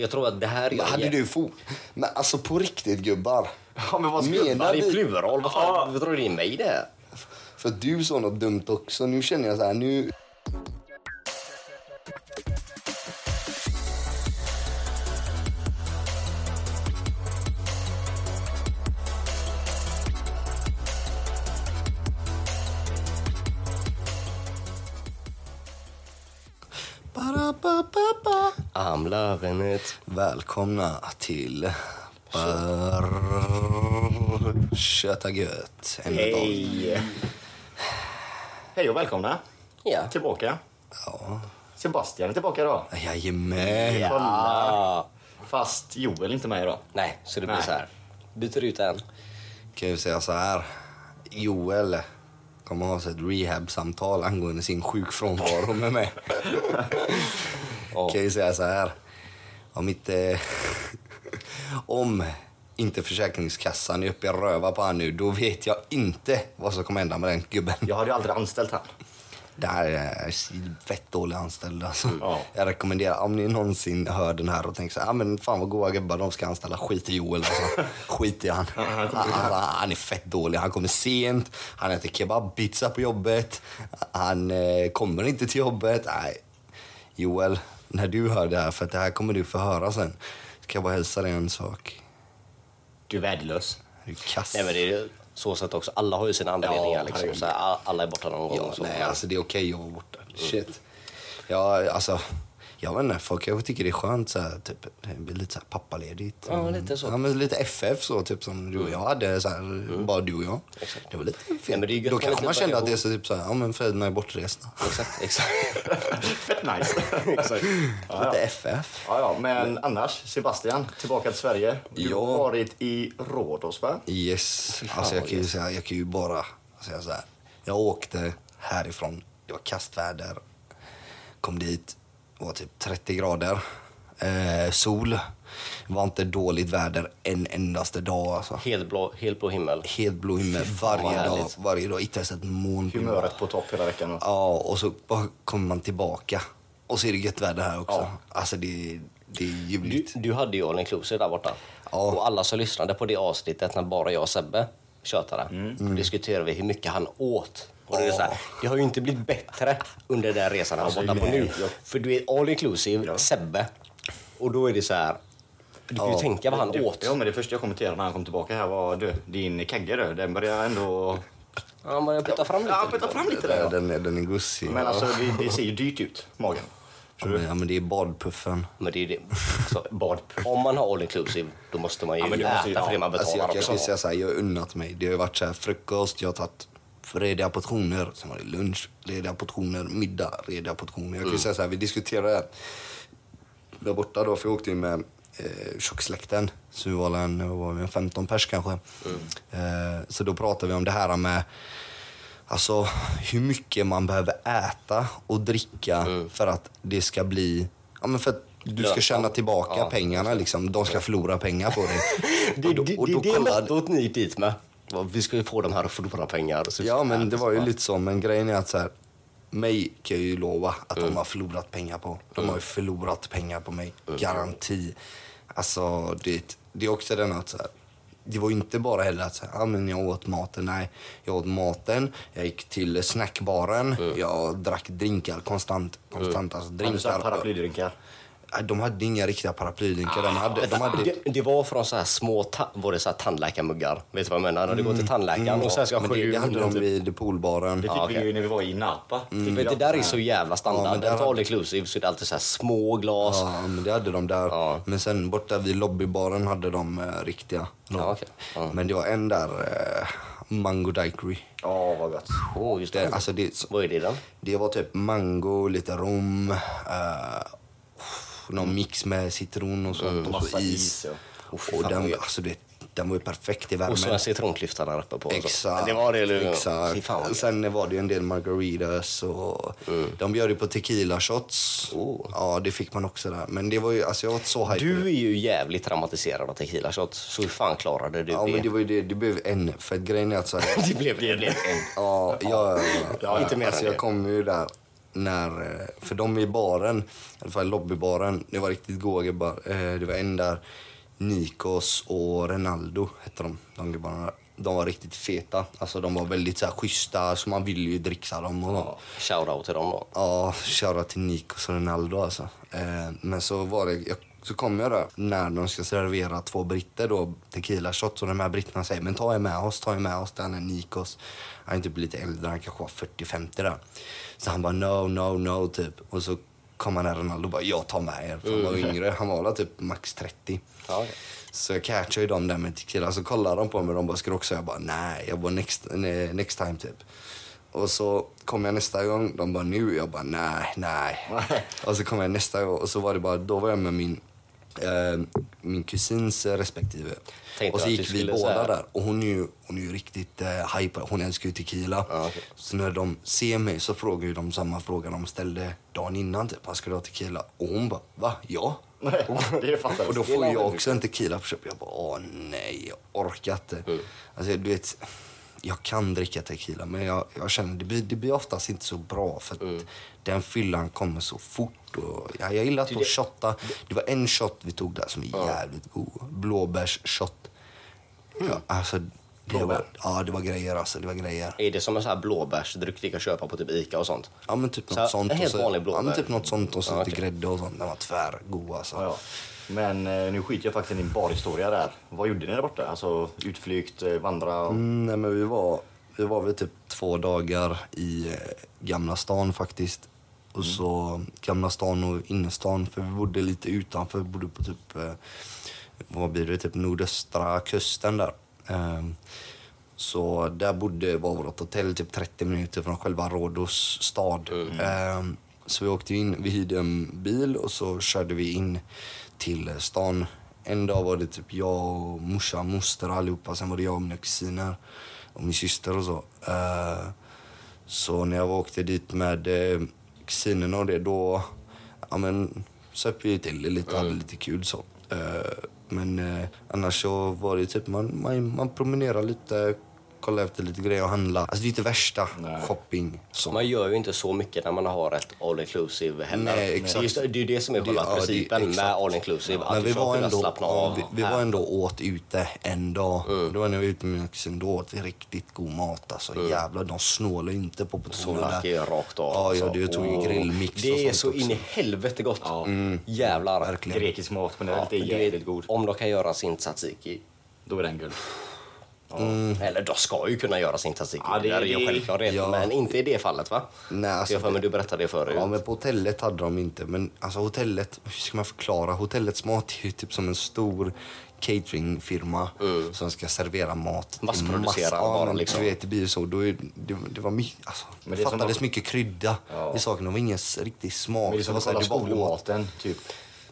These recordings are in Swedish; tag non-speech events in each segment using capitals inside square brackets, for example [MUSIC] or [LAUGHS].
Jag tror att det här Men hade du fot... Men alltså på riktigt gubbar. Ja, men vad Menar Det är vi... plural. Vad fan vad drar du in mig i det? För du sa något dumt också. Nu känner jag så här, nu... it. Välkomna till. Köta gött. En. Hej! Hej och välkomna Ja. tillbaka. Ja, Sebastian är tillbaka idag. jajamän. Kolla. Ah. Fast Joel är inte med idag. Nej, så det blir Nej. så här. Byter ut en. Kan jag säga så här. Joel kommer ha ett rehab-samtal angående sin sjukfrånvaro med mig. Ja. [LAUGHS] Kan jag säga så här. Om inte... [LAUGHS] Om inte Försäkringskassan är uppe i röva på han nu, då vet jag inte vad som kommer hända med den gubben. Jag hade ju aldrig anställt han. Det här är fett dålig anställd alltså. Ja. Jag rekommenderar, om ni någonsin hör den här och tänker så här, ah, men fan vad goa gubbar de ska anställa, skit i Joel alltså. [LAUGHS] Skit i han. Han, han, han är fett dålig, han kommer sent, han äter kebabpizza på jobbet, han eh, kommer inte till jobbet. Nej. Joel, när du hör det här, för att det här kommer du få höra sen, ska jag bara hälsa dig en sak. Du är värdelös. Du är kass. Nej, men det är så sätt också. Alla har ju sina anledningar. Ja, liksom. så här, alla är borta någon gång. Ja, nej, alltså det är okej att vara borta. Shit. Ja, alltså, jag vet inte, folk kanske tycker det är skönt så här, typ, lite så här pappaledigt. Ja, lite så. Ja, men lite FF så, typ som du och jag hade, så här, bara du och jag. Det var lite fint. Ja, Då kanske man kände att det är så, typ så här, ja men föräldrarna är bortresta. Exakt, [LAUGHS] exakt. Fett nice. [LAUGHS] exakt. Ja, Lite. FF. Ja, ja, men annars, Sebastian, tillbaka till Sverige. Du Ja. har varit i Rhodos, va? Yes. Alltså jag kan ju säga, jag kan ju bara säga så här. Jag åkte härifrån, det var kastväder. Kom dit, det var typ 30 grader. Eh, sol. Det var inte dåligt väder en endaste dag alltså. Helt blå, helt blå himmel. Helt blå himmel varje dag. Varje dag. Inte ens ett moln. Humöret på topp hela veckan. och- Ja, och så bara kommer man tillbaka. Och så är det gött väder här också. Ja. Alltså det, det är Du, ljuvligt. du hade ju all inclusive där borta. Ja. Och alla som lyssnade på det avsnittet när bara jag och Sebbe tjötade, Mm. då diskuterade vi hur mycket han åt. Och det, är så här, det har ju inte blivit bättre under den resan han Alltså, var borta på nu. jag- För du är all inclusive, Ja. Sebbe. Och då är det så här, du kan ju Ja. tänka vad han Det- åt. Ja, men det första jag kommenterade när han kom tillbaka här var du, din kagge du, den börjar ändå... Han började putta fram lite. Ja, putta fram lite där. ja. Den, är- den är gussig. Men alltså, det, det ser ju dyrt ut, magen. ja, men, ja, men det är badpuffen. Men det är det. Så, bad. Om man har all inclusive, då måste man ju Ja, men äta måste för det man betalar Alltså jag, jag också. kan ju säga så här, jag har unnat mig. Det har ju varit så här frukost, jag har tagit rediga portioner, sen var det lunch, rediga portioner, middag, rediga portioner. Jag kan ju säga så här, vi diskuterade det här där borta då, för jag åkte ju med eh, tjocksläkten. Så vi var en, var en 15 pers kanske. Eh, så då pratade vi om det här med Alltså hur mycket man behöver äta och dricka för att det ska bli... Ja, men för att du ska tjäna tillbaka Ja, pengarna. Liksom. De ska förlora pengar på dig. [LAUGHS] Det, då- det, det, det är kollade- mottot ni gick dit med. Vi ska ju få de här att förlora pengar. Så Ja, men det var ju lite så. Men grejen är att så här, mig kan jag ju lova att de har förlorat pengar på. De har ju förlorat pengar på mig. Garanti. Alltså, det, det är också den att så här, det var inte bara heller att så här, ah, men jag åt maten. Nej, jag åt maten. Jag gick till snackbaren. Jag drack drinkar konstant. konstant alltså, Har du så här drinkar. paraplydrinkar? Nej, De hade inga riktiga paraplydrinkar. De hade, de hade, Det, det var från så här små ta- var det så här tandläkarmuggar. Vet du vad jag menar? När du går till tandläkaren och sen ska men det, det hade de typ. vid poolbaren. Det fick Ja, vi okej. ju när vi var i Napa. Vi Vet, det där är så jävla standard. Ja, men där Ja, har- all inclusive så är det alltid så här små glas. Ja, men det hade de där. Ja. Men sen borta vid lobbybaren hade de eh, riktiga. Ja, okej. Ja. Men det var en där, eh, Mango Daiquiri. Ja, vad gott. Oh, just det. Det, alltså det, Vad är det då? det var typ mango, lite rom, eh, någon mix med citron och sånt. och så is. is, ja. Och, vad den, gött. alltså det, den var ju perfekt i värmen. Och så en citronklyfta där uppe på. Exakt. Det var det. Fy Exakt. fan. Sen var det ju en del margaritas och de bjöd ju på tequila shots. Oh. Ja, det fick man också där. Men det var ju, alltså jag var så hype. Du är ju jävligt traumatiserad av tequila shots. Så hur fan klarade du Ja, det? men det var ju det. Det blev en. För grejen är att så här, [LAUGHS] det blev det. blev en. Ja, jag, Ja, inte mer alltså jag kom ju där när, eh, för de i baren, i alla fall lobbybaren, det var riktigt goa gubbar. Eh, Det var en där, Nikos och Ronaldo hette de, de gubbarna där. De var riktigt feta, alltså de var väldigt så här, schyssta, så man ville ju dricksa dem och Ja, Shoutout till dem då. Ja, shoutout till Nikos och Ronaldo alltså. Eh, men så var det, jag, så kom jag där när de ska servera två britter då, tequila shots och de här britterna säger men ta er med oss, ta er med oss. Den är Nikos. Han är typ lite äldre, han kanske var 40-50 där. Så han bara no, no, no typ. Och så kom han där Ronaldo och bara jag tar med er. För han var yngre, han var typ max 30. Ja, okej. Så jag catchade ju dem där med tequila. Så kollade de på mig och de bara, ska du också? Jag bara, nej. Jag bara, next, next time typ. Och så kom jag nästa gång. De bara, nu? Jag bara, nej, nej. och så kom jag nästa gång och så var det bara, då var jag med min, min kusins eh, respektive. Tänkte och så gick vi båda säga- där. Och hon är ju, hon är ju riktigt eh, hypad. Hon älskar ju tequila. Ja, okej. Så när de ser mig så frågar de samma fråga de ställde dagen innan. Typ, "Vad ska du ha tequila? Och hon bara, va? Ja? Nej, [LAUGHS] Och då får jag också en tequila på köpet. Jag bara, åh nej, jag orkar inte. Alltså, du vet, jag kan dricka tequila, men jag, jag känner det blir, det blir oftast inte så bra för att den fyllan kommer så fort. Och, ja, jag gillar att shotta. Det var en shot vi tog där som är jävligt god. Blåbärsshot. Ja, alltså, det var, ja, det var grejer alltså. Det var grejer. Är det som en sån här blåbärsdryck du kan köpa på typ Ica och sånt? Ja men typ Så något här, sånt. helt och så, vanlig ja, blåbär? men typ något sånt och så Ja, lite okej. grädde och sånt. Den var tvärgod alltså. Ja, ja. Men eh, nu skiter jag faktiskt i din barhistoria där. Vad gjorde ni där borta? Alltså utflykt, eh, vandra? Och... Mm, nej, men vi var, vi var väl typ två dagar i eh, Gamla stan faktiskt. Och så Gamla stan och innerstan, för vi bodde lite utanför. Vi bodde på typ, vad blir det, typ nordöstra kusten där. Ehm, så där bodde, var vårt hotell typ 30 minuter från själva Rhodos stad. Ehm, så vi åkte in, vi hyrde en bil och så körde vi in till stan. En dag var det typ jag och morsan, moster allihopa. Sen var det jag och mina kusiner och min syster och så. Ehm, så när jag åkte dit med eh, kusinerna och det, då ja, men, söp vi till det lite och hade lite kul. så. Eh, men eh, annars så var det typ, man, man, man promenerar lite, kollar efter lite grejer och handlar. Alltså det är inte värsta Nej. shopping. Så. Man gör ju inte så mycket när man har ett all inclusive heller. Nej, exakt. Just, det är ju det som är Det- själva ja, det- principen med exakt. all inclusive. Att Men du vi var, ändå, slappna ja, av vi, vi var ändå åt ute en dag. Då var jag ute med min kusin, då åt vi riktigt god mat. Alltså, Jävlar, de snålar inte på portionerna. Är rakt av. Ja, ja alltså. det tog ju Och grillmix Det är så också. in i helvete gott. Jävlar. Verkligen. Grekisk mat generellt Ja, är jävligt god. Om de kan göra sin tzatziki. Då är den guld. Eller de ska ju kunna göra sin tzatziki. Ja, det- är ju självklart. ja. Men inte i det fallet va? Nej, alltså, jag för mig du berättade det förut. Ja, men på hotellet hade de inte. Men alltså hotellet, hur ska man förklara? Hotellets mat är ju typ som en stor cateringfirma som ska servera mat. Massproducera bara, men liksom. Du vet, det blir ju så. Då är, det, det var mycket, alltså, Men det fattades att- mycket krydda Ja. i saken. Det var ingen riktig smak. Men det är som att kolla skolmaten, typ.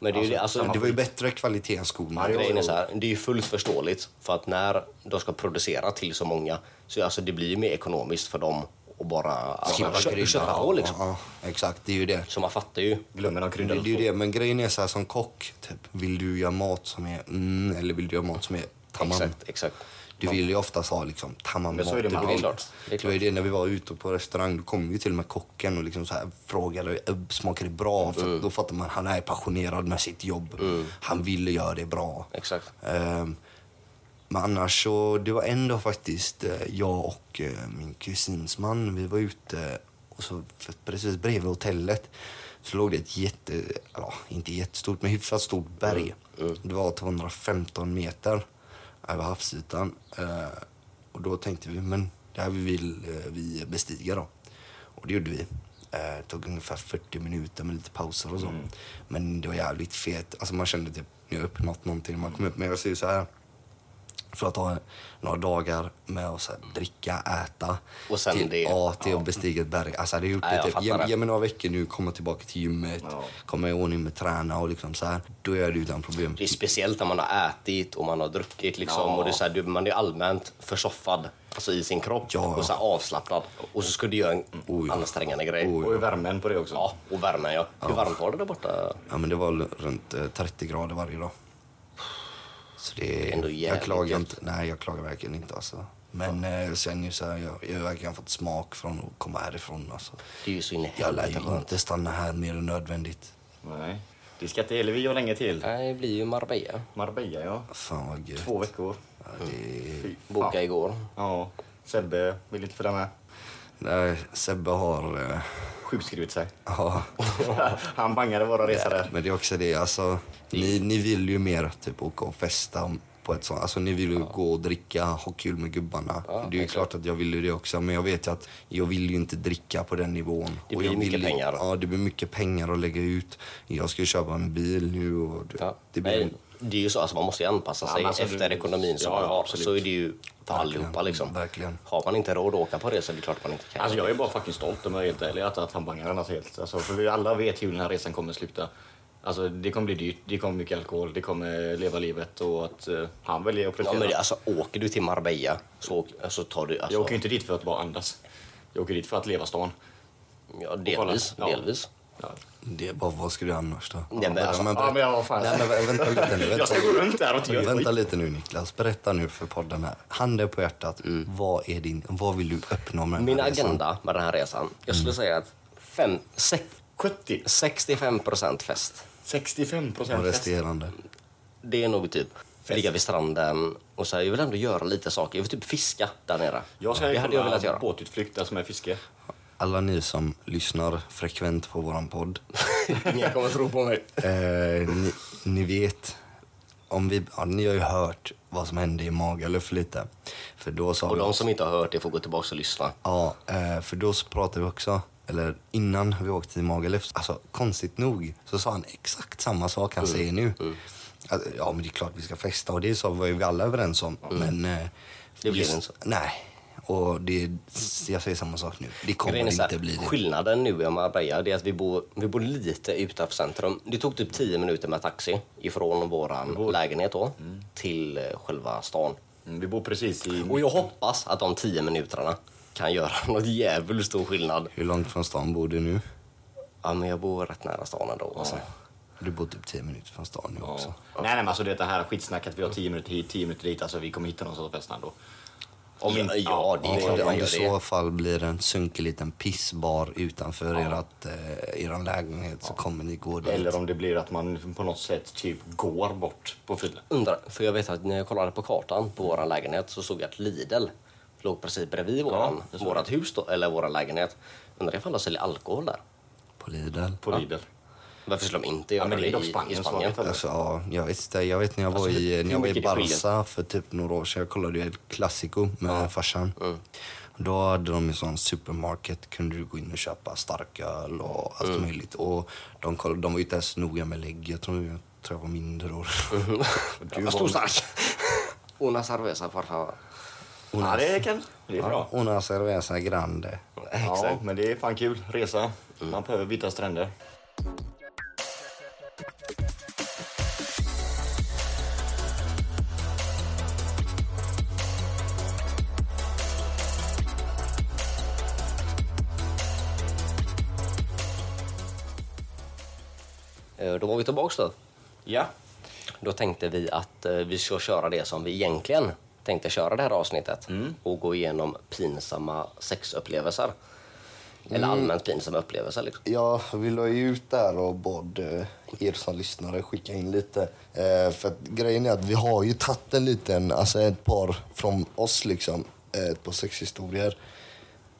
Men det är ju det, alltså, Det var ju bättre kvalitet än jo, Grejen är så här, det är ju fullt förståeligt för att när de ska producera till så många så alltså, det blir ju mer ekonomiskt för dem att bara alltså, Skippa kö- krydda. köpa på liksom. Ja, ja, exakt, det är ju det. Så man fattar ju. Glömmer de Det, kryddade det är ju det. Men grejen är så här som kock, typ, vill du göra mat som är mm, eller vill du göra mat som är tamam? Exakt, exakt. Du vill ju oftast ha liksom tamam Men så är mat. det vill-. Det Det var ju det när vi var ute på restaurang, då kom ju till och med kocken och liksom så här frågade "Ö, smakar det bra? För Mm. då fattar man han är passionerad med sitt jobb. Han ville göra det bra. Exakt. Ehm, men annars så, det var ändå faktiskt eh, jag och eh, min kusins man, vi var ute och så precis bredvid hotellet så låg det ett jätte, ja, inte jättestort men hyfsat stort berg. Det var 215 meter över havsytan. Eh, och då tänkte vi, men det här vill eh, vi bestiga då. Och det gjorde vi. Eh, Det tog ungefär 40 minuter med lite pauser och så. Men det var jävligt fet. Alltså man kände typ, nu har jag uppnått någonting. Man kom upp, men jag säger så här. För att ha några dagar med att dricka, äta. Och sen till, det. Ja, till att bestiga ett berg. Alltså, jag hade gjort Ja, det jag typ, ge, ge mig några veckor nu, komma tillbaka till gymmet, Ja. komma i ordning med träna och liksom så här. Då är det utan problem. Det är speciellt när man har ätit och man har druckit liksom. Ja. Och det är så här, du- man är allmänt försoffad alltså i sin kropp Ja. och så här avslappnad. Och så ska du göra en Oj. ansträngande grej. Oj. Och i värmen på det också. Ja, och värmen ja. Hur varmt var det där borta? Ja, men det var runt eh, 30 grader varje dag. Så det Ändå jag klagar gött. inte. Nej, jag klagar verkligen inte alltså. Men eh, sen ju så här, jag, jag har verkligen fått smak från att komma härifrån. Alltså. Det är ju så in i Jag lär ju inte stanna här mer än nödvändigt. Nej. Det ska inte Elvi och länge till. Nej, det blir ju Marbella. Marbella, ja. Fan vad gött. Två veckor. Ja, det... Boka igår. Ja. Sebbe vill inte följa med. Nej, Sebbe har... Eh, Sjukskrivit sig. ja, [LAUGHS] Han bangade våra resa där. men det är också det. Alltså, ni, ni vill ju mer typ åka och festa på ett sånt. Alltså ni vill ju gå och dricka, ha kul med gubbarna. Ja, det är klart att jag vill ju det också. Men jag vet ju att jag vill ju inte dricka på den nivån. Det blir mycket vill, pengar. Ja, det blir mycket pengar att lägga ut. Jag ska ju köpa en bil nu och det, Ja. det blir... Nej, det är ju så, alltså man måste anpassa Ja, sig men alltså, efter du- ekonomin som ja, man har. absolut. Så är det ju för Verkligen, allihopa liksom. verkligen. Har man inte råd att åka på det så är det klart man inte kan. Alltså jag är bara fucking stolt om jag är helt ärlig att, att han bangar alltså helt. Alltså, för vi alla vet hur den här resan kommer sluta. Alltså det kommer bli dyrt, det kommer mycket alkohol, det kommer leva livet och att eh, han väljer att Ja, prestera. men det, alltså, åker du till Marbella så, åk- så tar du... Alltså, Jag åker ju inte dit för att bara andas. Jag åker dit för att leva stan. ja, delvis. Ja. delvis. Ja. Det är bara, vad ska du annars då? Nej, men alltså- Ja, men jag, vad fan. Nej, men vä- vänta lite nu. [LAUGHS] jag ska Vänta, gå runt där och inte vänta lite nu Niklas. Berätta nu för podden här. Handen på hjärtat. Vad, är din, vad vill du uppnå med den Min här resan? agenda med den här resan. Jag skulle säga att fem, sex, 70, 65 procent fest. 65 Och procent resterande. Det är nog typ ligga vid stranden och så här, jag vill ändå göra lite saker. Jag vill typ fiska där nere. Jag ska det hade jag velat göra. båtutflykt där som är fiske. Alla ni som lyssnar frekvent på våran podd. [LAUGHS] Ingen kommer tro på mig. [LAUGHS] Eh, ni, ni vet, om vi, ja, ni har ju hört vad som hände i Magaluf lite. För då sa Och de också- som inte har hört det får gå tillbaka och lyssna. Ja, eh, för då pratade vi också, eller innan vi åkte till Magaluf, alltså konstigt nog så sa han exakt samma sak han säger nu. Att, ja, men det är klart vi ska festa och det så var ju vi alla överens om. Men... eh, Det blev inte så. Nej. Och det, jag säger samma sak nu. Det kommer så inte bli det. Skillnaden nu i Marbella det är att vi bor, vi bor lite utanför centrum. Det tog typ 10 minuter med taxi ifrån vår lägenhet då, till eh, själva stan. Mm, vi bor precis i... Och jag hoppas att de 10 minuterna kan göra [LAUGHS] något jävligt stor skillnad. Hur långt från stan bor du nu? Ja, men jag bor rätt nära stan ändå. Alltså. Du bor typ 10 minuter från stan nu också. Nej, nej, men alltså det här skitsnacket, vi har 10 minuter hit, 10 minuter dit, alltså vi kommer hitta någonstans att festa ändå. Om Ja, inte- ja, det är Om, klart det, man om gör det i så fall blir en sunkig liten pissbar utanför ert, eh, er lägenhet så kommer ni gå dit. Eller om det blir att man på något sätt typ går bort på fyllan. Undrar, för jag vet att när jag kollade på kartan på vår lägenhet så såg jag att Lidl låg precis bredvid våran, såg vårat hus då, eller vår lägenhet. Undrar ifall de säljer alkohol där? På Lidl. På Lidl. Varför skulle de inte göra men det är det, i, Spanien, i Spanien? Alltså, ja, jag vet inte. Jag vet när jag var Alltså, i, när jag var i? Barca för typ några år sedan. Jag kollade ju ett Classico med farsan. Då hade de en sån supermarket. kunde du gå in och köpa starköl och allt möjligt. Och de, kollade, de var ju inte ens noga med lägg. Jag tror jag, tror jag var mindre år. [LAUGHS] Du var stor stark. Una cerveza, por favor. Ja, det kan. Det är bra. Una cerveza grande. Ja, Exakt. men det är fan kul. Resa. Man behöver byta stränder. Eh, Då vi. Ja. Då tänkte vi att eh, vi ska köra det som vi egentligen tänkte köra det här avsnittet. Och gå igenom pinsamma sexupplevelser. Eller allmänt pinsamma upplevelser. Liksom. Ja, vi la ju ut där och bad eh, er som lyssnare skicka in lite. Eh, för att grejen är att vi har ju tagit en liten, alltså ett par från oss liksom. eh, Ett par sexhistorier.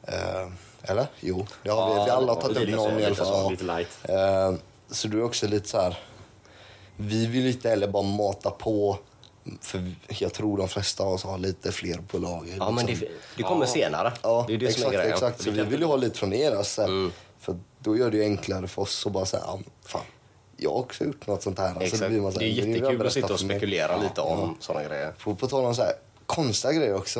Eh, eller? Jo, det har vi. Ja, Vi alla har tagit upp någon i alla fall. lite light. Eh, så du är också lite så här. Vi vill inte heller bara mata på. För jag tror de flesta av oss har lite fler på lager. Ja, men liksom. det, det kommer senare. Ja, det är det exakt, som är grejen. exakt. Så vi vill ju ha lite från er. Alltså. För då gör det ju enklare för oss att bara säga, ja, fan, jag har också gjort något sånt här. Alltså, Exakt. blir man så det här, är "Men vill jag jättekul att sitta och för mig?" spekulera lite om Ja. såna grejer. På, på tal om så här, konstiga grejer också.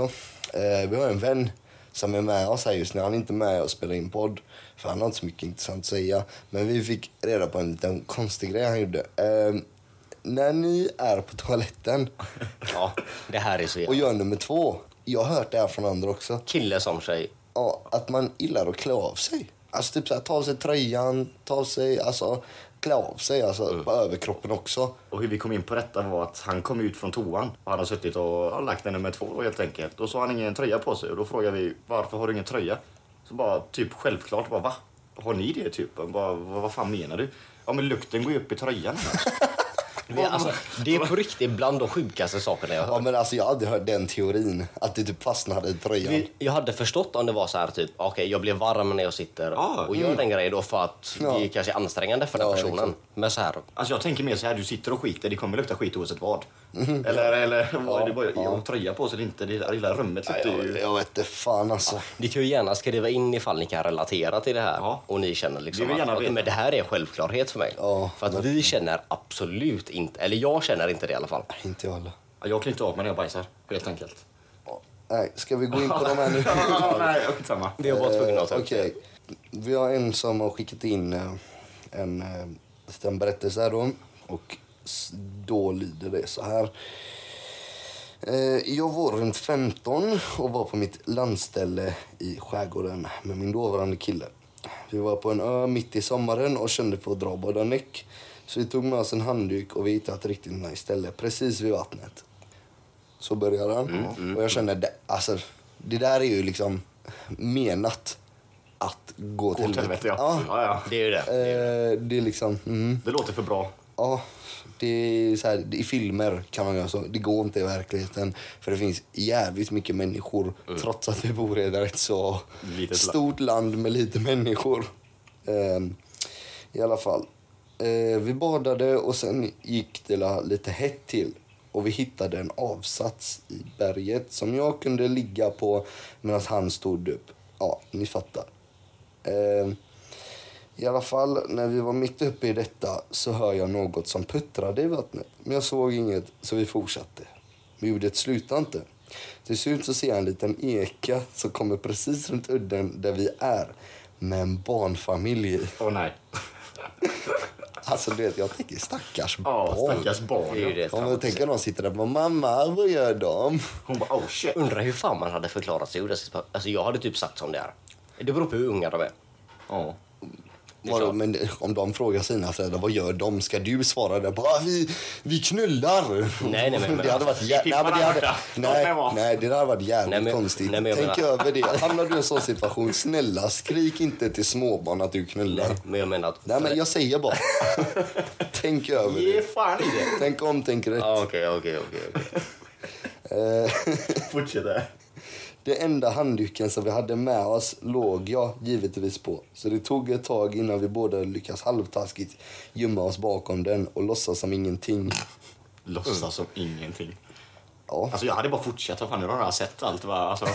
Eh, vi har en vän som är med oss här just nu. Han är inte med och spelar in podd. För han har inte så mycket intressant att säga. Men vi fick reda på en liten konstig grej han gjorde. Eh, när ni är på toaletten [LAUGHS] Ja, det här är så och gör nummer två. Jag har hört det här från andra också. Kille som tjej. Ja, att man gillar att klä av sig. Alltså typ så här, ta av sig tröjan, ta av sig, alltså klä av sig alltså på överkroppen också. Och hur vi kom in på detta var att han kom ut från toan och han har suttit och har lagt en nummer två då, helt enkelt. Och så har han ingen tröja på sig och då frågar vi varför har du ingen tröja? Så bara typ självklart bara va? Har ni det typ? Bara, vad, vad fan menar du? Ja men lukten går ju upp i tröjan. [LAUGHS] Det är, alltså, det är på riktigt bland de sjukaste sakerna jag har Ja hört. men alltså jag har aldrig hört den teorin, att det typ fastnade i tröjan. Jag hade förstått om det var så här typ, okej jag blir varm när jag sitter Ah, och gör den grejen då för att Ja. det kanske är ansträngande för den Ja, personen. exakt. Men så här, Alltså jag tänker mer så här, du sitter och skiter, det kommer lukta skit oavsett vad. Eller, eller vad är det bara, Mhm. ja. ja. tröja på sig eller inte, det lilla rummet luktar jag, ju... jag vet inte fan alltså. ni kan ju gärna skriva in ifall ni kan relatera till det här Ja. och ni känner liksom Vi vill gärna att veta. men det här är självklarhet för mig. Ja, för att vi känner absolut inte, eller jag känner inte det i alla fall. Inte jag heller. Ja, Jag klär inte av mig när jag bajsar, helt enkelt. Nej, ska vi gå in på de här nu? [LAUGHS] Nej, skitsamma. Det är bara tvungen att. Okej. Vi har en som har skickat in eh, en eh, liten berättelse här då. Och då lyder det så här. Eh, Jag var runt 15 och var på mitt landställe i skärgården med min dåvarande kille. Vi var på en ö mitt i sommaren och kände för att dra båda näck. Så vi tog med oss en handduk och vi hittade ett riktigt nice ställe precis vid vattnet. Så börjar han. Och jag känner, det, alltså, det där är ju liksom menat att gå till helvete, ja. Ja. ja. ja. Det är ju det. det, är. Eh, det är liksom, mm, Det låter för bra. ja. Det är så här, I filmer kan man göra så. Det går inte i verkligheten. För det finns jävligt mycket människor trots att vi bor i ett rätt så Litet stort land med lite människor. Ehm, I alla fall. Eh, vi badade och sen gick det lite hett till. Och vi hittade en avsats i berget som jag kunde ligga på medan han stod upp. Ja, ni fattar. Ehm, I alla fall, när vi var mitt uppe i detta så hör jag något som puttrade i vattnet. Men jag såg inget, så vi fortsatte. Ljudet slutade inte. Till slut så ser jag en liten eka som kommer precis runt udden där vi är. Med en barnfamilj. Åh nej. [LAUGHS] Alltså du vet, jag tänker stackars Ja, barn. stackars barn. Det är ju det. Om jag tänker de sitter där på mamma, vad gör de? Hon bara oh shit. Undrar hur fan man hade förklarat sig. Alltså jag hade typ sagt som det är. Det beror på hur unga de är. Ja. Vadå, klart. men om de frågar sina föräldrar, vad gör de? Ska du svara där? Bara, vi, vi knullar! Nej, nej, men- [LAUGHS] det hade varit jä- nej, men det hade, nej, nej, det hade varit jävligt Nej, men- konstigt. nej, men Tänk menar- över det. Hamnar du i en sån situation, snälla skrik inte till småbarn att du knullar. Nej, Men jag menar att... men jag säger bara. [LAUGHS] Tänk över Ge det. fan i det. Tänk om, tänk rätt. Okej, okej, okej. okej. Eh, Fortsätt där. Det enda handduken som vi hade med oss låg jag givetvis på. Så det tog ett tag innan vi båda lyckades halvtaskigt gömma oss bakom den och låtsas som ingenting. Låtsas som ingenting. Ja. Alltså jag hade bara fortsatt. Vad fan, nu har jag sett allt. Va? Alltså,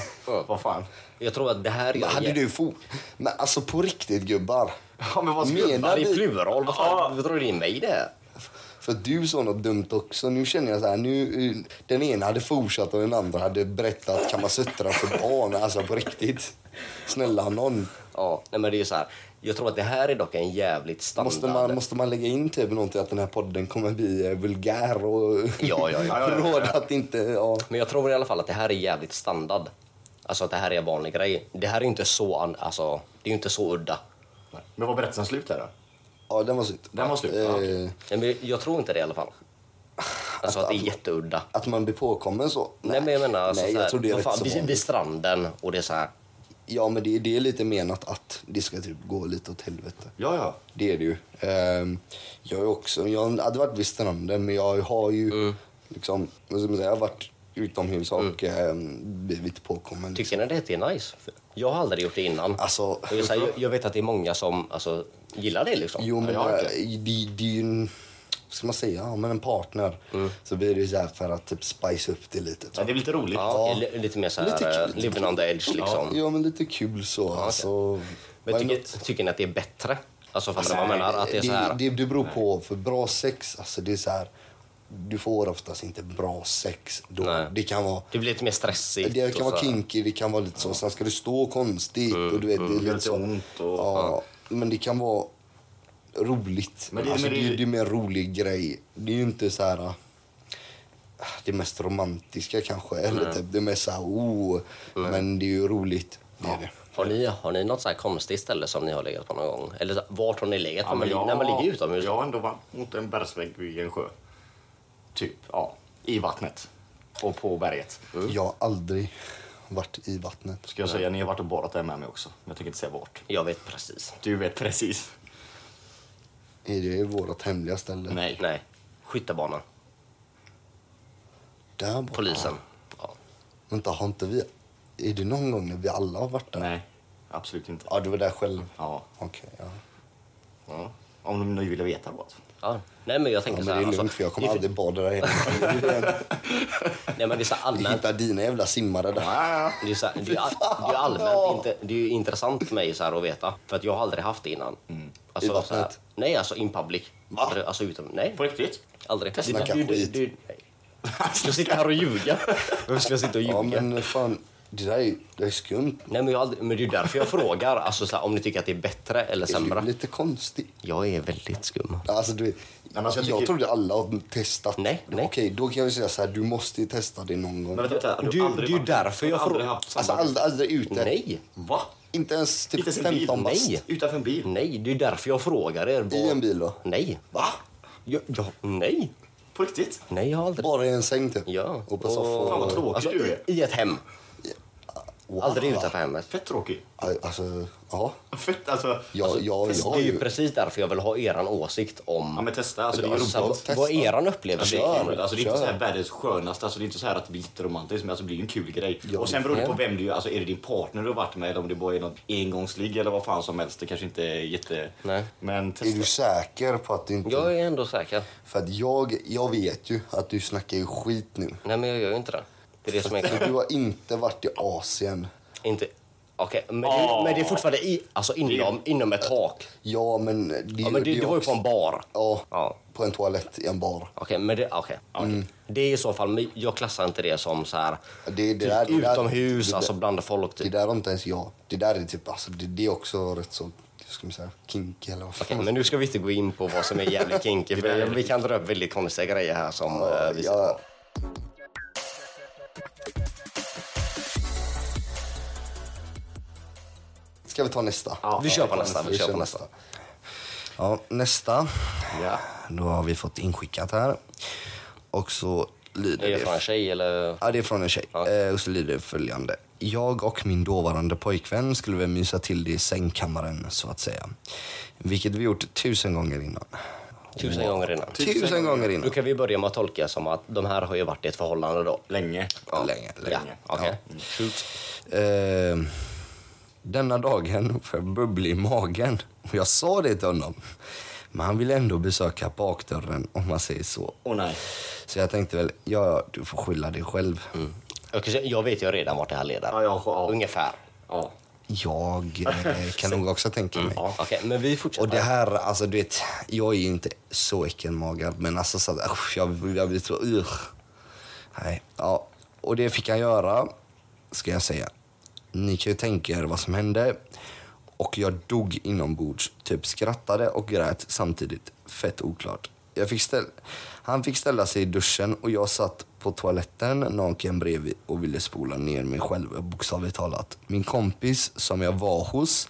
vad fan. Jag tror att det här... Men hade du fo- Men alltså på riktigt gubbar. Ja, men vad ska Menar Ja, det är du? plural. Vad fan? Du det är mig det här? För att du sa något dumt också. Nu känner jag så här, nu, den ena hade fortsatt och den andra hade berättat kamasutra för barn. Alltså på riktigt. Snälla någon. Ja, nej men det är så här. Jag tror att det här är dock en jävligt standard... Måste man, måste man lägga in typ någonting att den här podden kommer bli eh, vulgär och Ja, ja, ja. [LAUGHS] råd att inte... Ja. Men jag tror i alla fall att det här är jävligt standard. Alltså att det här är en vanlig grej. Det här är inte så, alltså, det är ju inte så udda. Men var berättelsen slut där då? Ja, den var slut. Den var slut, ja, okej. Eh, Nej, men jag tror inte det i alla fall. Alltså att det är jätteudda. Att man blir påkommen så? Nej, men jag menar alltså, Nej, så jag tror det är rätt fan, så vid, vid stranden och det är så här. Ja, men det, det är lite menat att det ska typ gå lite åt helvete. Ja, ja. Det är det ju. Ehm, jag är också, jag hade varit vid stranden men jag har ju Mm. liksom, vad ska man säga, jag har varit utomhus och ehm, blivit påkommen. Tycker ni det är nice? Jag har aldrig gjort det innan. Alltså, Och jag, så här, jag, jag vet att det är många som alltså, gillar det liksom. jo men Ja, det, det är ju en, vad ska man säga, ja, men en partner. Mm. Så blir det ju så här för att typ spice upp det lite. ja. Det är lite roligt. Ja, Ja. li- Lite mer så här, Lite kul, eh, lite living kul. on the edge liksom. Ja, men lite kul så. Alltså, Men tycker, not? tycker ni att det är bättre? Alltså fattar Alltså, du vad jag menar? Att det är så här... det, det beror på. För bra sex, alltså det är så här. Du får oftast inte bra sex då. Nej. Det kan vara Det blir lite mer stressigt. det kan vara kinky, det kan vara lite så. Sen ska det stå konstigt och du vet, det är lite lite så. ont och... Ja, men det kan vara roligt. Men det- alltså, men det, det- är- det är mer rolig grej. Det är ju inte så här ah, det mest romantiska kanske. Eller typ det mest så här, oh. Men det är ju roligt. Det är det. Har ni, har ni något så här konstigt ställe som ni har legat på någon gång? Eller så- vart har ni legat Ja, man, jag- när man ligger utomhus? Jag har ändå varit mot en bergsvägg vid en sjö. Typ, ja. I vattnet. Och på berget. Jag har aldrig varit i vattnet. Ska jag säga, ni har varit och badat där med mig också. Men jag tänker inte säga vart. Jag vet precis. Du vet precis. Är det vårt hemliga ställe? Nej. Nej. Skyttebanan. Där borta. Polisen. Ja. Vänta, har inte vi... Är det någon gång när vi alla har varit där? Nej, absolut inte. Ja, du var där själv? Ja. Okej, ja. ja. Om ni vill veta vad. Ja. Nej men jag ja tänker men så det här. är lugnt alltså, för jag kommer det aldrig bada där hela [LAUGHS] tiden. Nej men det är så allmänt. hittar dina jävla simmare där. Det är, så här, det är, det är allmänt inte, det är ju intressant för mig så här att veta. För att jag har aldrig haft det innan. Alltså, I vattnet? så här, nej, alltså in public. Va? Aldrig, alltså utom, nej, På riktigt? aldrig. Snacka Du- du- skit. du- nej. [LAUGHS] Ska jag sitta här och ljuga? Varför ska jag sitta och ljuga? Ja, men fan, det där är, det är skumt. Nej, men, jag aldrig, men det är därför jag frågar alltså, så här, om ni tycker att det är bättre eller Är du sämre. lite konstig? Jag är väldigt skum. Alltså, du, men alltså, jag, jag tycker- trodde alla har testat. Nej, nej. Okej, då kan jag säga så här, du måste ju testa det någon gång. Men vänta. Du- det är ju därför jag du har aldrig frå- haft samma- Alltså aldrig, aldrig ute. Nej, Va? Inte ens typ Inte ens en bil? 15 bast. Nej. Utanför en bil? nej, det är därför jag frågar er. I en bil då? Nej. Va? Jag, jag, nej. På riktigt? Nej, jag har aldrig. Bara i en säng typ? Ja. Och på soffan? Fan, vad tråkigt Alltså, du är. I ett hem. Wow. Aldrig utanför hemmet. Fett tråkig. Alltså, ja. Fett, alltså. Ja, ja, jag Det är ju precis därför jag vill ha eran åsikt om... Ja, men testa. Alltså, det är alltså, roligt. vad, är eran upplevelse? Alltså, det, är kul. alltså, det är inte kör. så här världens skönaste, alltså, det är inte så här att det blir jätteromantiskt, men alltså, det blir ju en kul grej. Ja, och sen beror det på ja. vem du är, alltså är det din partner du har varit med eller om det bara är något engångsligg eller vad fan som helst. Det kanske inte är jätte... Nej. Men Är testa. du säker på att du inte... Jag är ändå säker. För att jag, jag vet ju att du snackar ju skit nu. Nej, men jag gör ju inte det. Det är det som är För du har inte varit i Asien. Inte... Okej, men, det, men det är fortfarande i, alltså inom, inom ett tak. Ja, men... Det, Ja, men det, det var ju på en bar. Ja, Ja. på en toalett i en bar. Okej, men det, okej. okej. Det är i så fall, men jag klassar inte det som så här Det, det typ där, det där- utomhus, det, alltså bland folk. Det Typ. där har inte ens jag. Det där är typ, alltså det, det är också rätt så, hur ska man säga, kinky eller vad fan. Okej, men nu ska vi inte gå in på vad som är jävligt kinky, [LAUGHS] för vi kan dra upp väldigt konstiga grejer här som... eh, vi, Ja. Ska vi ta nästa? Ja, vi kör på nästa. Vi kör på nästa. Ja, nästa. Ja. Då har vi fått inskickat här. Och så lyder Är det det... från en tjej eller? Ja, det är från en tjej. Eh, och så lyder det följande. Jag och min dåvarande pojkvän skulle väl mysa till det i sängkammaren, så att säga. Vilket vi gjort tusen gånger innan. Tusen gånger innan. Tusen gånger Då innan. kan vi börja med att tolka som att de här har ju varit i ett förhållande då. Länge. Ja, länge, Ja, länge. okej. Ja. Shoot. Eh, denna dagen får jag bubbla i magen. Och jag sa det till honom. Men han ville ändå besöka bakdörren, om man säger så. Åh nej. Så jag tänkte väl, ja, du får skylla dig själv. Jag kan säga- Jag vet ju redan vart det här leder. Ja, ja, ja. Ungefär. Ja. Jag eh, [LAUGHS] kan nog också tänka mig. Ja, Okej, men vi fortsätter. Och det här, alltså du vet, jag är ju inte så äckelmagad men alltså så att, usch, jag, jag blir så, ugh. Nej, ja. Och det fick han göra, ska jag säga. Ni kan ju tänka er vad som hände. Och jag dog inombords, typ skrattade och grät samtidigt. Fett oklart. Jag fick ställ, han fick ställa sig i duschen och jag satt på toaletten naken bredvid och ville spola ner mig själv, bokstavligt talat. Min kompis som jag var hos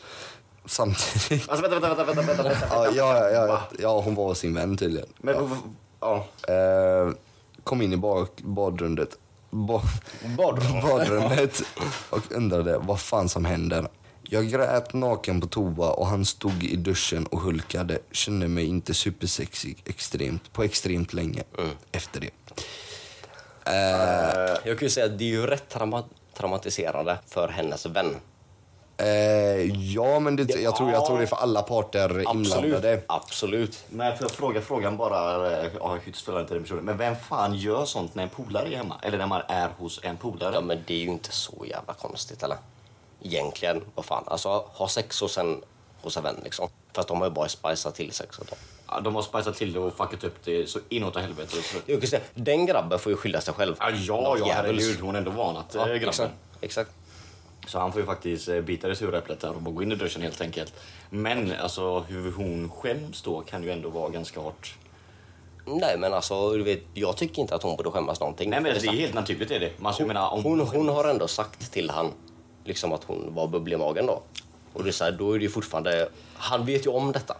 samtidigt Alltså vänta, vänta, vänta, vänta, vänta. Ja, ja, ja, ja, hon var hos sin vän tydligen. Men, ja. Eh, kom in i bak, badrummet, ba, Badrum. badrummet och undrade vad fan som händer. Jag grät naken på toa och han stod i duschen och hulkade. Kände mig inte supersexig extremt, på extremt länge efter det. Jag kan ju säga att det är ju rätt trauma traumatiserande för hennes vän. Eh, ja, men det, jag, tror, jag tror det är för alla parter inblandade. Absolut. Men för att fråga frågan bara, eh, ja, jag kan inte den personen. Men vem fan gör sånt när en polare är hemma? Eller när man är hos en polare? Ja, men det är ju inte så jävla konstigt, eller? Egentligen, vad fan. Alltså, ha sex hos en, hos en vän, liksom. För att de har ju bara spicat till sexet då. Ja, de har spicat till det och fuckat upp det så inåt helvete. Jag kan säga, den grabben får ju skylla sig själv. Ja, ja, ja herregud. Hon har ändå varnat Ja, ja, grabben. exakt. exakt. Så han får ju faktiskt eh, bita det sura äpplet där och bara gå in i duschen helt enkelt. Men alltså hur hon skäms då kan ju ändå vara ganska hårt. Nej, men alltså, du vet, jag tycker inte att hon borde skämmas någonting. Nej men det är helt naturligt är det. Man, jag menar, om hon, hon har ändå sagt till han liksom att hon var bubblig i magen då. Och det är så här, då är det ju fortfarande... Han vet ju om detta.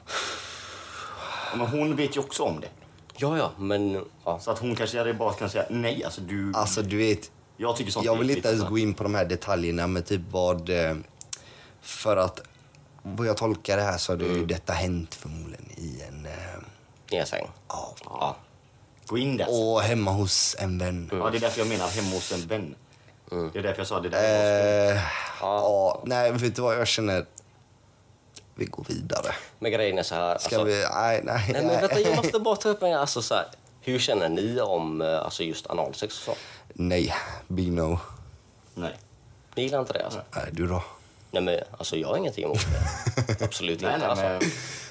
Men hon vet ju också om det. Ja, ja, men... Ja. Så att hon kanske hade bara kan säga nej, alltså du... Alltså du vet, jag tycker sånt jag vill inte ens gå in på de här detaljerna men typ vad... eh, För att vad jag tolkar det här så hade Mm. ju detta hänt förmodligen i en... eh, I en säng. Ja. Ja. Gå in där. Och hemma hos en vän. Ja, det är därför jag menar hemma hos en vän. Det är därför jag sa det där. Eh, ja, nej, vet du vad jag känner? Vi går vidare. Men grejen är så här... Ska alltså, vi... Nej, nej. Nej, men vänta, jag måste bara ta upp en alltså, så här, Hur känner ni om eh, alltså, just analsex och så? Nej, big no. Nej. Ni gillar inte det alltså? Nej, du då? Nej, men alltså jag har ingenting emot det. [LAUGHS] Absolut Nej, inte nej, alltså. men...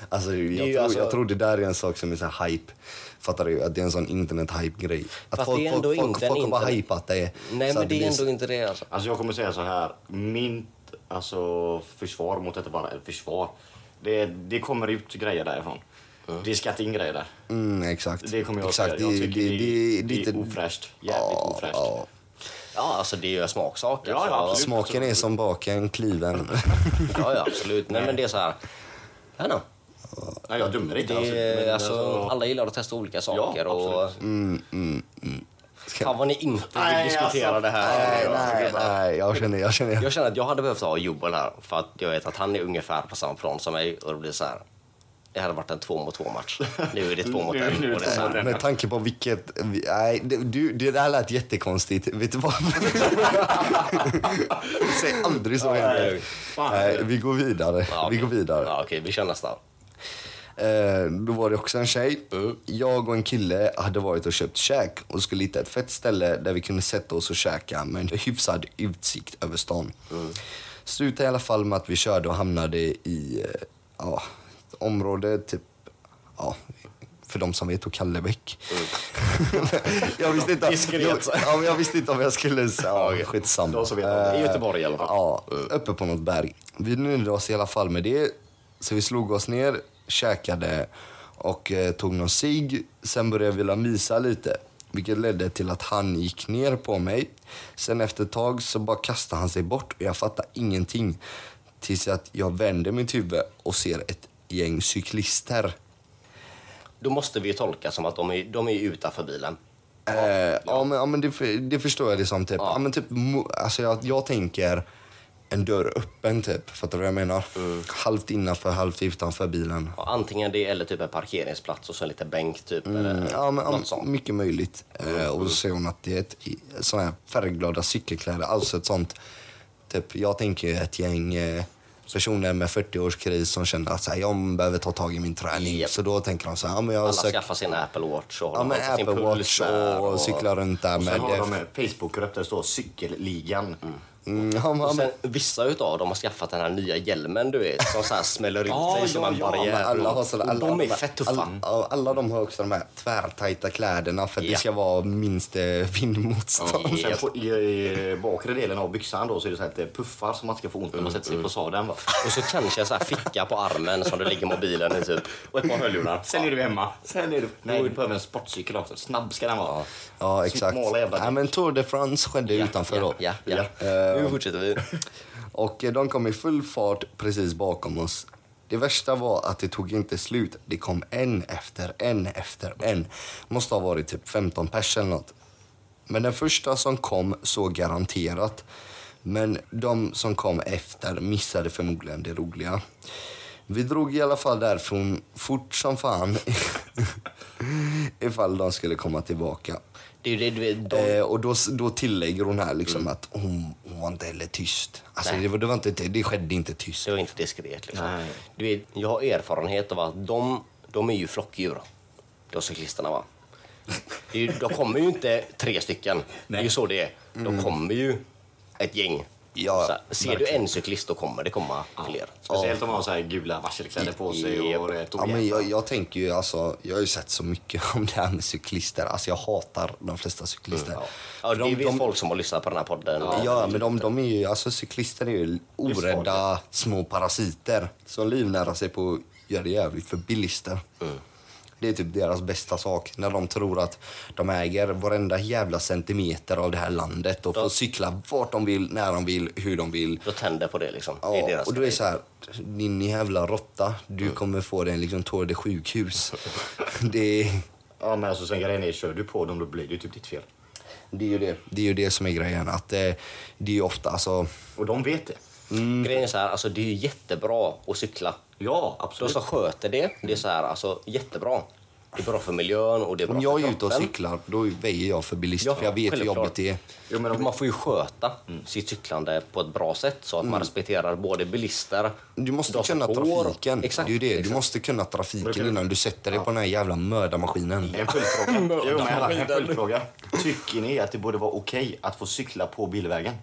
Alltså, jag, tror, alltså- jag tror det där är en sak som är så här hype. Fattar du? Att det är en sån internet-hype-grej. Att Fast folk, det är folk, ändå folk, inte folk har bara internet- hypat det. Nej, men det är ändå inte det alltså. Alltså jag kommer säga så här. Min alltså, försvar mot detta bara, eller försvar. Det, det kommer ut grejer därifrån. Det ska in grejer där. Mm, exakt. Det kommer jag exakt. säga. Jag Det, tycker det, det, det, det, är ofräscht. Jävligt Ja, ofräscht. ja. Ja, alltså det är ju smaksak. Ja, ja, alltså. absolut. Smaken är som baken, kliven. Ja, ja, absolut. Nej, men det är så här... Jag vet. Nej, jag dömer inte. Det är, men alltså, alla gillar att testa olika saker. och, absolut. Fan vad ni inte vill Nej, diskutera alltså, det här. nej, nej, nej. Jag känner, jag känner. Jag känner att jag hade behövt ha Joel här för att jag vet att han är ungefär på samma plan som mig och det blir så här. Det hade varit en två mot två match. Nu är det två mot en. nu. Med tanke på vilket... vi- Nej, det, du, det där lät jättekonstigt. Vet du vad? [LAUGHS] Säg aldrig så igen. nej. Vi går vidare. Ja, Vi okej. går vidare. Ja, okej, vi kör nästa. Eh, då var det också en tjej. Mm. Jag och en kille hade varit och köpt käk och skulle hitta ett fett ställe där vi kunde sätta oss och käka med en hyfsad utsikt över stan. Mm. Slutade i alla fall med att vi körde och hamnade i eh, ja, område typ, ja, för de som vet, och Kallebäck. [LAUGHS] jag, visste inte, jag, ja, jag visste inte om jag skulle säga, ja, skitsamma. De som vet det. I Göteborg i alla fall. Ja, uppe på något berg. Vi nöjde oss i alla fall med det. Så vi slog oss ner, käkade och eh, tog någon cigg. Sen började vi vilja mysa lite. Vilket ledde till att han gick ner på mig. Sen efter ett tag så bara kastade han sig bort och jag fattade ingenting. Tills att jag vänder mitt huvud och ser ett gäng cyklister. Då måste vi tolka som att de är, de är utanför bilen. Ja, eh, ja. men, ja, men det, det förstår jag det som. Typ. Ja. Ja. men typ, alltså jag, jag tänker en dörr öppen, typ. Fattar du vad jag menar? Halvt innanför, halvt utanför bilen. Ja, antingen det eller typ en parkeringsplats och så en liten bänk typ. Eller Mm, Ja, men, något sånt. mycket möjligt. Eh, och så säger hon att det är ett, såna här färgglada cykelkläder. Alltså ett sånt, typ, jag tänker ett gäng eh, personer med 40-årskris som känner att så här, jag behöver ta tag i min träning. Japp. Så då tänker de så här, ja, men jag Alla sök, skaffar sin Apple Watch och ja, men Apple Watch där och, cyklar runt där Och med... sen har det. de Facebookgrupp där det står cykelligan. Mm, ja, men, Och sen, vissa utav dem har skaffat den här nya hjälmen du vet, som så här smäller ut Ja, sig som ja, en ja, barriär. Alla, har sådana, alla, de är alla- fett tuffa. Alla, ja, alla de har också de här tvärtajta kläderna för att det Ja. ska vara minst eh, vindmotstånd. Sen på, i, i bakre delen av byxan då så är det så här att det är puffar som man ska få ont när man sätter sig på sadeln. Va? Och så kanske en så här ficka på armen som du lägger mobilen i typ. Och ett par hörlurar. Sen är du hemma. Sen är du... Nej, du behöver en sportcykel också. Snabb ska den vara. Ja, exakt. Smala jävla Ja, men Tour de France skedde utanför ja, då. Ja, ja. Eh, Nu fortsätter vi. [LAUGHS] Och eh, de kom i full fart precis bakom oss. Det värsta var att det tog inte slut. Det kom en efter en efter en. Måste ha varit typ 15 pers eller något. Men den första som kom såg garanterat. Men de som kom efter missade förmodligen det roliga. Vi drog i alla fall därifrån fort som fan. [LAUGHS] Ifall de skulle komma tillbaka. Det är det, de, Eh, och då, då tillägger hon här liksom att hon, hon var inte heller tyst. Alltså Nej. det, var, det, var inte, det skedde inte tyst. det var inte diskret liksom. Nej. Du vet, jag har erfarenhet av att de, de är ju flockdjur, de cyklisterna va. Det är de kommer ju inte tre stycken. Det är ju så det är. De kommer ju ett gäng. Ja, så ser du en cyklist då kommer det komma fler. Speciellt om man har så här gula varselkläder på sig och Ja, men jag, jag tänker ju alltså, jag har ju sett så mycket [LAUGHS] om det här med cyklister. Alltså jag hatar de flesta cyklister. Ja, ja det de, de, folk som har lyssnat på den här podden. Ja, men de, de är ju, alltså cyklister är ju orädda små parasiter som livnär sig på att göra det jävligt för bilister. Det är typ deras bästa sak. När de tror att de äger varenda jävla centimeter av det här landet och får cykla vart de vill, när de vill, hur de vill. De tänder på det liksom. det är Ja, deras och då är det så här, din jävla råtta, du Mm. kommer få dig en liksom Tour de sjukhus. [LAUGHS] det, är, Ja, men alltså sen grejen är, kör du på dem då blir det ju typ ditt fel. det är ju det. Det är ju det som är grejen. Att eh, det är ju ofta alltså... Och de vet det. Grejen är så här, alltså det är jättebra att cykla. Ja, De absolut. som sköter det, det är så här, alltså jättebra. Det är bra för miljön och det är bra Om jag är ute och cyklar, då väjer jag för bilist. Ja, för jag vet hur jobbigt det är. Jo, men om, Man får ju sköta sitt cyklande på ett bra sätt så att man respekterar både bilister, Du måste de kunna trafiken. Exakt, det är ju det. Du exakt. måste kunna trafiken du- innan du sätter dig på den här jävla mördarmaskinen. en följdfråga. [LAUGHS] jo, men en följdfråga. Tycker ni att det borde vara okej att få cykla på bilvägen?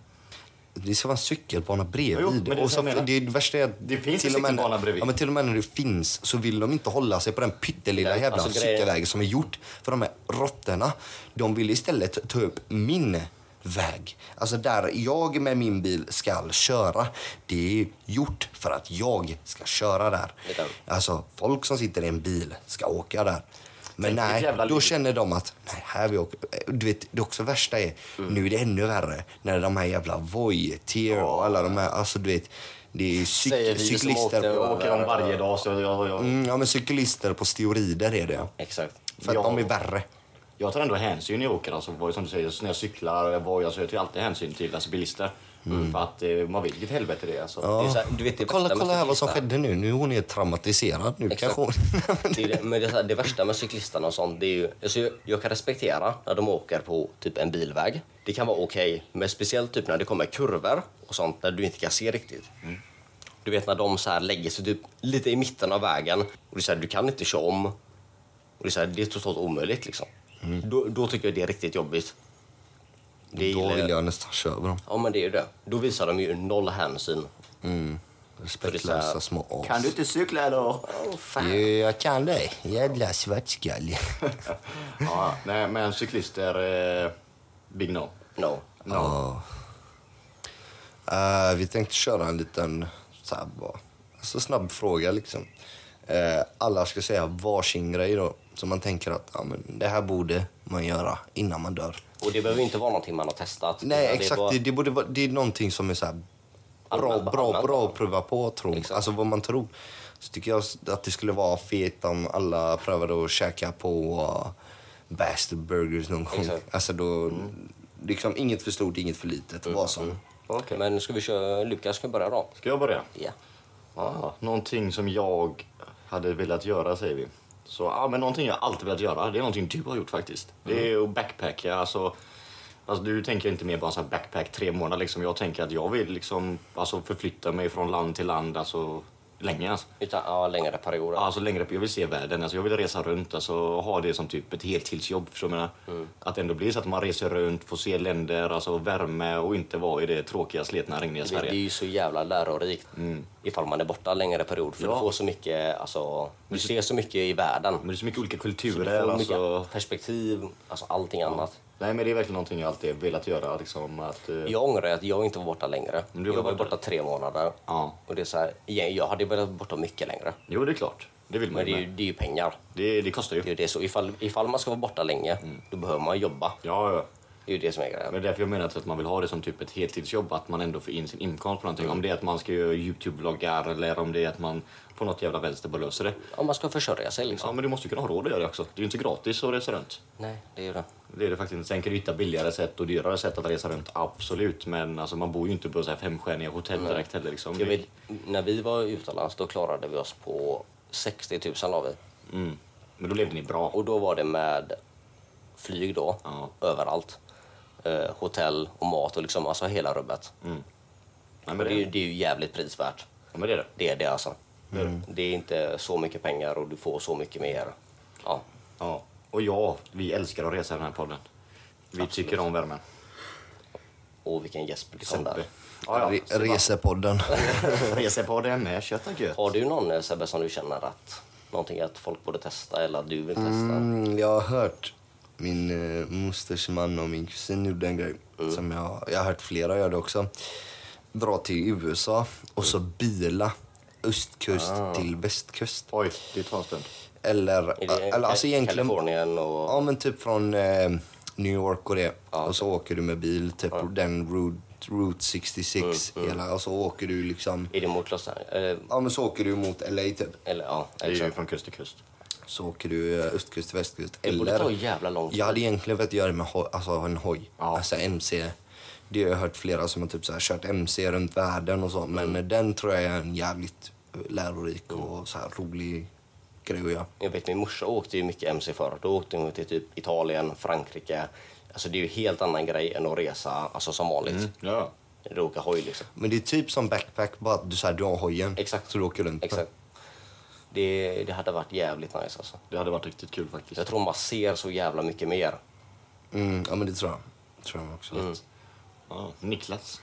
Det ska vara en cykelbana bredvid. Jo, det och så det, det värsta är att Det finns till en och med, cykelbana bredvid. Ja, men till och med när det finns så vill de inte hålla sig på den pyttelilla jävla alltså cykelvägen som är gjort för de här råttorna. De vill istället ta upp min väg. Alltså där jag med min bil ska köra. Det är gjort för att jag ska köra där. Alltså folk som sitter i en bil ska åka där. Men Tänk nej, då liv. känner de att nej, här vi åker. Du vet, det också värsta är, Mm. nu är det ännu värre när de här jävla Voi, Tier och alla de här, alltså du vet, det är Säger cyk- vi som cyklister åkte på, Jag åker dem varje dag så jag, jag, mm, ja, men cyklister på steroider är det. Exakt. För att Ja. de är värre. jag tar ändå hänsyn när jag åker. Alltså, som du säger, när jag cyklar, jag, så jag tar alltid hänsyn till alltså, bilister. För att eh, man vet vilket helvete det är. Alltså. Det är så här, du vet, det Kolla, kolla här vad som skedde nu. Nu är hon är traumatiserad. Nu Exakt. kanske hon... [LAUGHS] Det, är det, men det, här, det värsta med cyklisterna och sånt, det är ju, alltså jag, jag kan respektera när de åker på typ en bilväg. Det kan vara okej, men speciellt typ när det kommer kurvor och sånt där du inte kan se riktigt. Du vet när de så här lägger sig typ lite i mitten av vägen och det är så här, du kan inte köra om. Och det, är så här, det är totalt omöjligt liksom. Då, då tycker jag det är riktigt jobbigt. Det Då vill jag nästan köra över dem. Ja men det är ju det. Då visar de ju noll hänsyn. Respektlösa små as. Kan du inte cykla eller? Oh, fan. Jo, jag kan det. Jävla svartskalle. [LAUGHS] ja, nej, men cyklister, eh, big no. No. no. Eh, vi tänkte köra en liten så, här, bara, så snabb fråga. Liksom. Eh, alla ska säga varsin grej då. Så man tänker att ja, men det här borde man göra innan man dör. Och det behöver inte vara någonting man har testat. Nej, exakt. Det är bara- Det, det, borde vara, det är någonting som är så här bra, Allmänt- bra, allmänt bra att pröva på, tro. Exakt. Alltså vad man tror. Så tycker jag att det skulle vara fet om alla prövade att käka på uh, Bastard Burgers någon gång. Exakt. Alltså då, liksom inget för stort, inget för litet. Vad som. Okej. Men ska vi köra, Lukas ska börja då? Ska jag börja? Ja. Ja, någonting som jag hade velat göra säger vi. Så, ja, men någonting jag alltid velat göra, det är någonting du har gjort faktiskt. Det är att backpacka. Alltså, alltså, du tänker inte mer bara så backpack tre månader. Liksom. Jag tänker att jag vill liksom, alltså, förflytta mig från land till land alltså, länge. Alltså. Utan ja, längre perioder. Alltså längre jag vill se världen, alltså, jag vill resa runt, alltså, ha det som typ ett heltidsjobb. Du vad jag menar? Att det ändå blir så att man reser runt, får se länder, alltså värme och inte vara i det tråkiga, sletna, regniga Det, det är Sverige. ju så jävla lärorikt ifall man är borta längre period. För Ja. du får så mycket, alltså, du ser så mycket i världen. Men det är så mycket olika Du kulturer. får Alltså, mycket perspektiv, alltså allting annat. Nej men det är verkligen någonting jag alltid velat göra. Liksom, att, eh, Jag ångrar att jag inte var borta längre. Men du var jag var borta- borta tre månader. Ja. Och det är så här, jag hade velat vara borta mycket längre. Jo det är klart. Det vill man Men det är ju, det är ju pengar. Det, det kostar ju. Det är det. Så ifall, ifall man ska vara borta länge, då behöver man jobba. Ja, ja. Det är ju det som är grejen. Men det är därför jag menar att man vill ha det som typ ett heltidsjobb. Att man ändå får in sin inkomst på någonting. Om det är att man ska göra Youtube-vloggar eller om det är att man på något jävla vänster bara löser det. Om man ska försörja sig liksom. Ja men du måste ju kunna ha råd att göra det också. Det är ju inte gratis att resa runt. Nej, det är ju det. Det är det faktiskt. Sen kan du hitta billigare sätt och dyrare sätt att resa runt. Absolut. Men alltså, man bor ju inte på så här femstjärniga hotell direkt heller. Liksom. Vet, när vi var utomlands då klarade vi oss på 60 000 la vi. Mm. Men då levde ni bra. Och då var det med flyg då, Ja. överallt. Eh, hotell och mat och liksom alltså hela rubbet. Nej, Och men det, är ju- det, är ju jävligt prisvärt. ja, men det är det. Det är det alltså. Det är inte så mycket pengar och du får så mycket mer. Ja. Ja. Och ja, vi älskar att resa i den här podden. Vi tycker om värmen. Och vilken kom Sebbe. där. Ja, ja. Re- Resepodden. [LAUGHS] Resepodden med kött och gött. Har du någon eh, Sebbe som du känner att någonting att folk borde testa eller att du vill testa? Mm, jag har hört min eh, mosters man och min kusin gjorde en grej. Som jag, jag har hört flera göra det också. Dra till USA och så bila östkust till västkust. Oj, det tar en stund. Eller, eller alltså egentligen... Kalifornien och... Ja men typ från eh, New York och det. Ja, och så åker du med bil, typ den Route, Route 66 Mm, hela. Och så åker du liksom... Är det mot Los Angeles? Eller, Ja men så åker du mot LA typ. eller ja, Det är ju från kust till kust. Så åker du eh, östkust till västkust. Det borde ta jävla lång tid. Jag hade egentligen velat göra det med hoj, alltså en hoj. Ja. Alltså MC. Det har jag hört flera som har typ så här kört MC runt världen och så. Men Mm. den tror jag är en jävligt lärorik och så här rolig grej att göra. Jag vet min morsa åkte ju mycket MC förr. Då åkte hon till typ Italien, Frankrike. Alltså det är ju helt annan grej än att resa alltså som vanligt. Ja. Du åker hoj liksom. Men det är typ som backpack, bara att du, så här, du har hojen. Exakt. Så du åker runt. Exakt. Det, det hade varit jävligt nice alltså. Det hade varit riktigt kul faktiskt. Jag tror man ser så jävla mycket mer. Mm, ja men det tror jag. tror jag också. Mm. Ja. Niklas.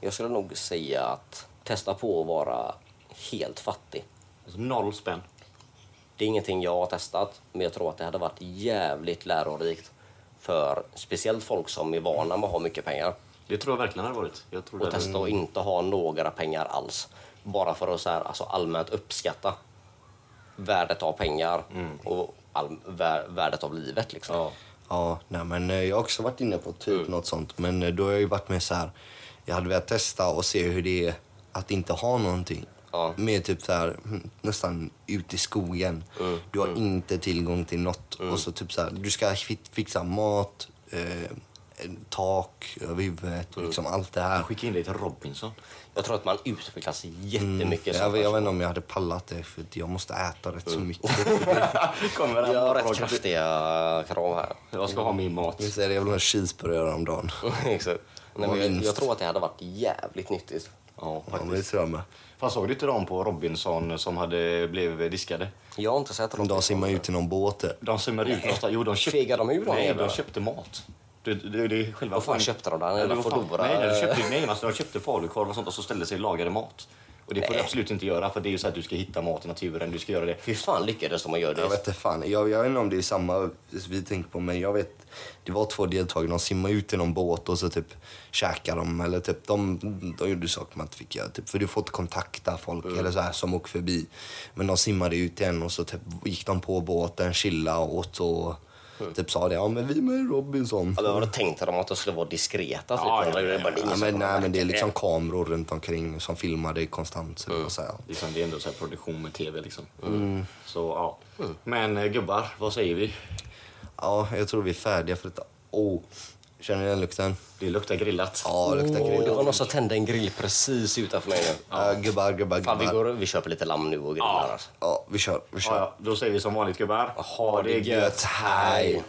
Jag skulle nog säga att testa på att vara helt fattig. Alltså noll spänn. Det är ingenting jag har testat, men jag tror att det hade varit jävligt lärorikt för speciellt folk som är vana med att ha mycket pengar. Det tror jag verkligen hade varit. Jag tror Och det testa att inte ha några pengar alls. Bara för att så här, alltså allmänt uppskatta värdet av pengar och all, vär, värdet av livet. Liksom. Ja. Ja, nej, men eh, jag har också varit inne på typ Mm. något sånt. Men eh, då har jag ju varit med så här. Jag hade velat testa och se hur det är att inte ha någonting. Ja. Med typ så här, mm, nästan ut i skogen. Mm. Du har inte tillgång till något. Och så typ så här, du ska fi- fixa mat, eh, tak över huvudet och liksom allt det här. Skicka in dig till Robinson. Jag tror att man utvecklas jättemycket. som Jag, vet- jag vet inte om jag hade pallat det för att jag måste äta rätt Mm. så mycket. [LAUGHS] Kommer Jag har rätt kraftiga krav här. Jag ska ha min mat. Jag säger det, jag vill ha en cheeseburgare om dagen. [LAUGHS] Exakt. Nej, men jag, jag tror att det hade varit jävligt nyttigt. Ja, Ja, men det faktiskt. tror jag med. Fan, såg du inte dem på Robinson som hade blivit diskade? Jag har inte sett De Robinson. simmar ut i någon båt. De simmade ut någonstans. Jo, de [LAUGHS] köpte... Fegar de ur de Nej, de köpte mat. Det, det, det är själva Vad fan köpte de fan- Foodora? Nej, de köpte, nej alltså, de köpte falukorv och sånt och så ställde sig och lagade mat. Och det får du absolut inte göra för det är ju så att du ska hitta mat i naturen. Du ska göra det. Hur fan lyckades de att göra det? Jag vet inte fan. Jag, jag vet inte om det är samma vi tänker på, men jag vet. Det var två deltagare, de simmade ut i någon båt och så typ käkade de. Eller typ, de, de gjorde saker man inte fick göra. Typ, för du får inte kontakta folk eller så här, som åker förbi. Men de simmade ut igen och så typ, gick de på båten, chillade och åt och typ sa det. Ja men vi är med i Robinson. Eller var det tänkt de att de skulle vara diskreta? Typ. Ja, ja, ja, det är bara, det är Ja, men, nej, men det är liksom kameror runt omkring som filmar dig konstant. Så så här. Liksom, det är ändå så här produktion med tv liksom. Mm. Så ja. Men eh, gubbar, vad säger vi? Ja, jag tror vi är färdiga för detta. Oh, känner ni den lukten? Det luktar grillat. Ja, det luktar Åh, det var någon som tände en grill precis utanför mig nu. Ja, gubbar, gubbar, Fan, vi, gubbar. går, vi köper lite lamm nu och grillar. Ja. Alltså. Ja, vi kör. Vi kör. Ja, ja, då säger vi som vanligt gubbar. Ha det gött. Hej.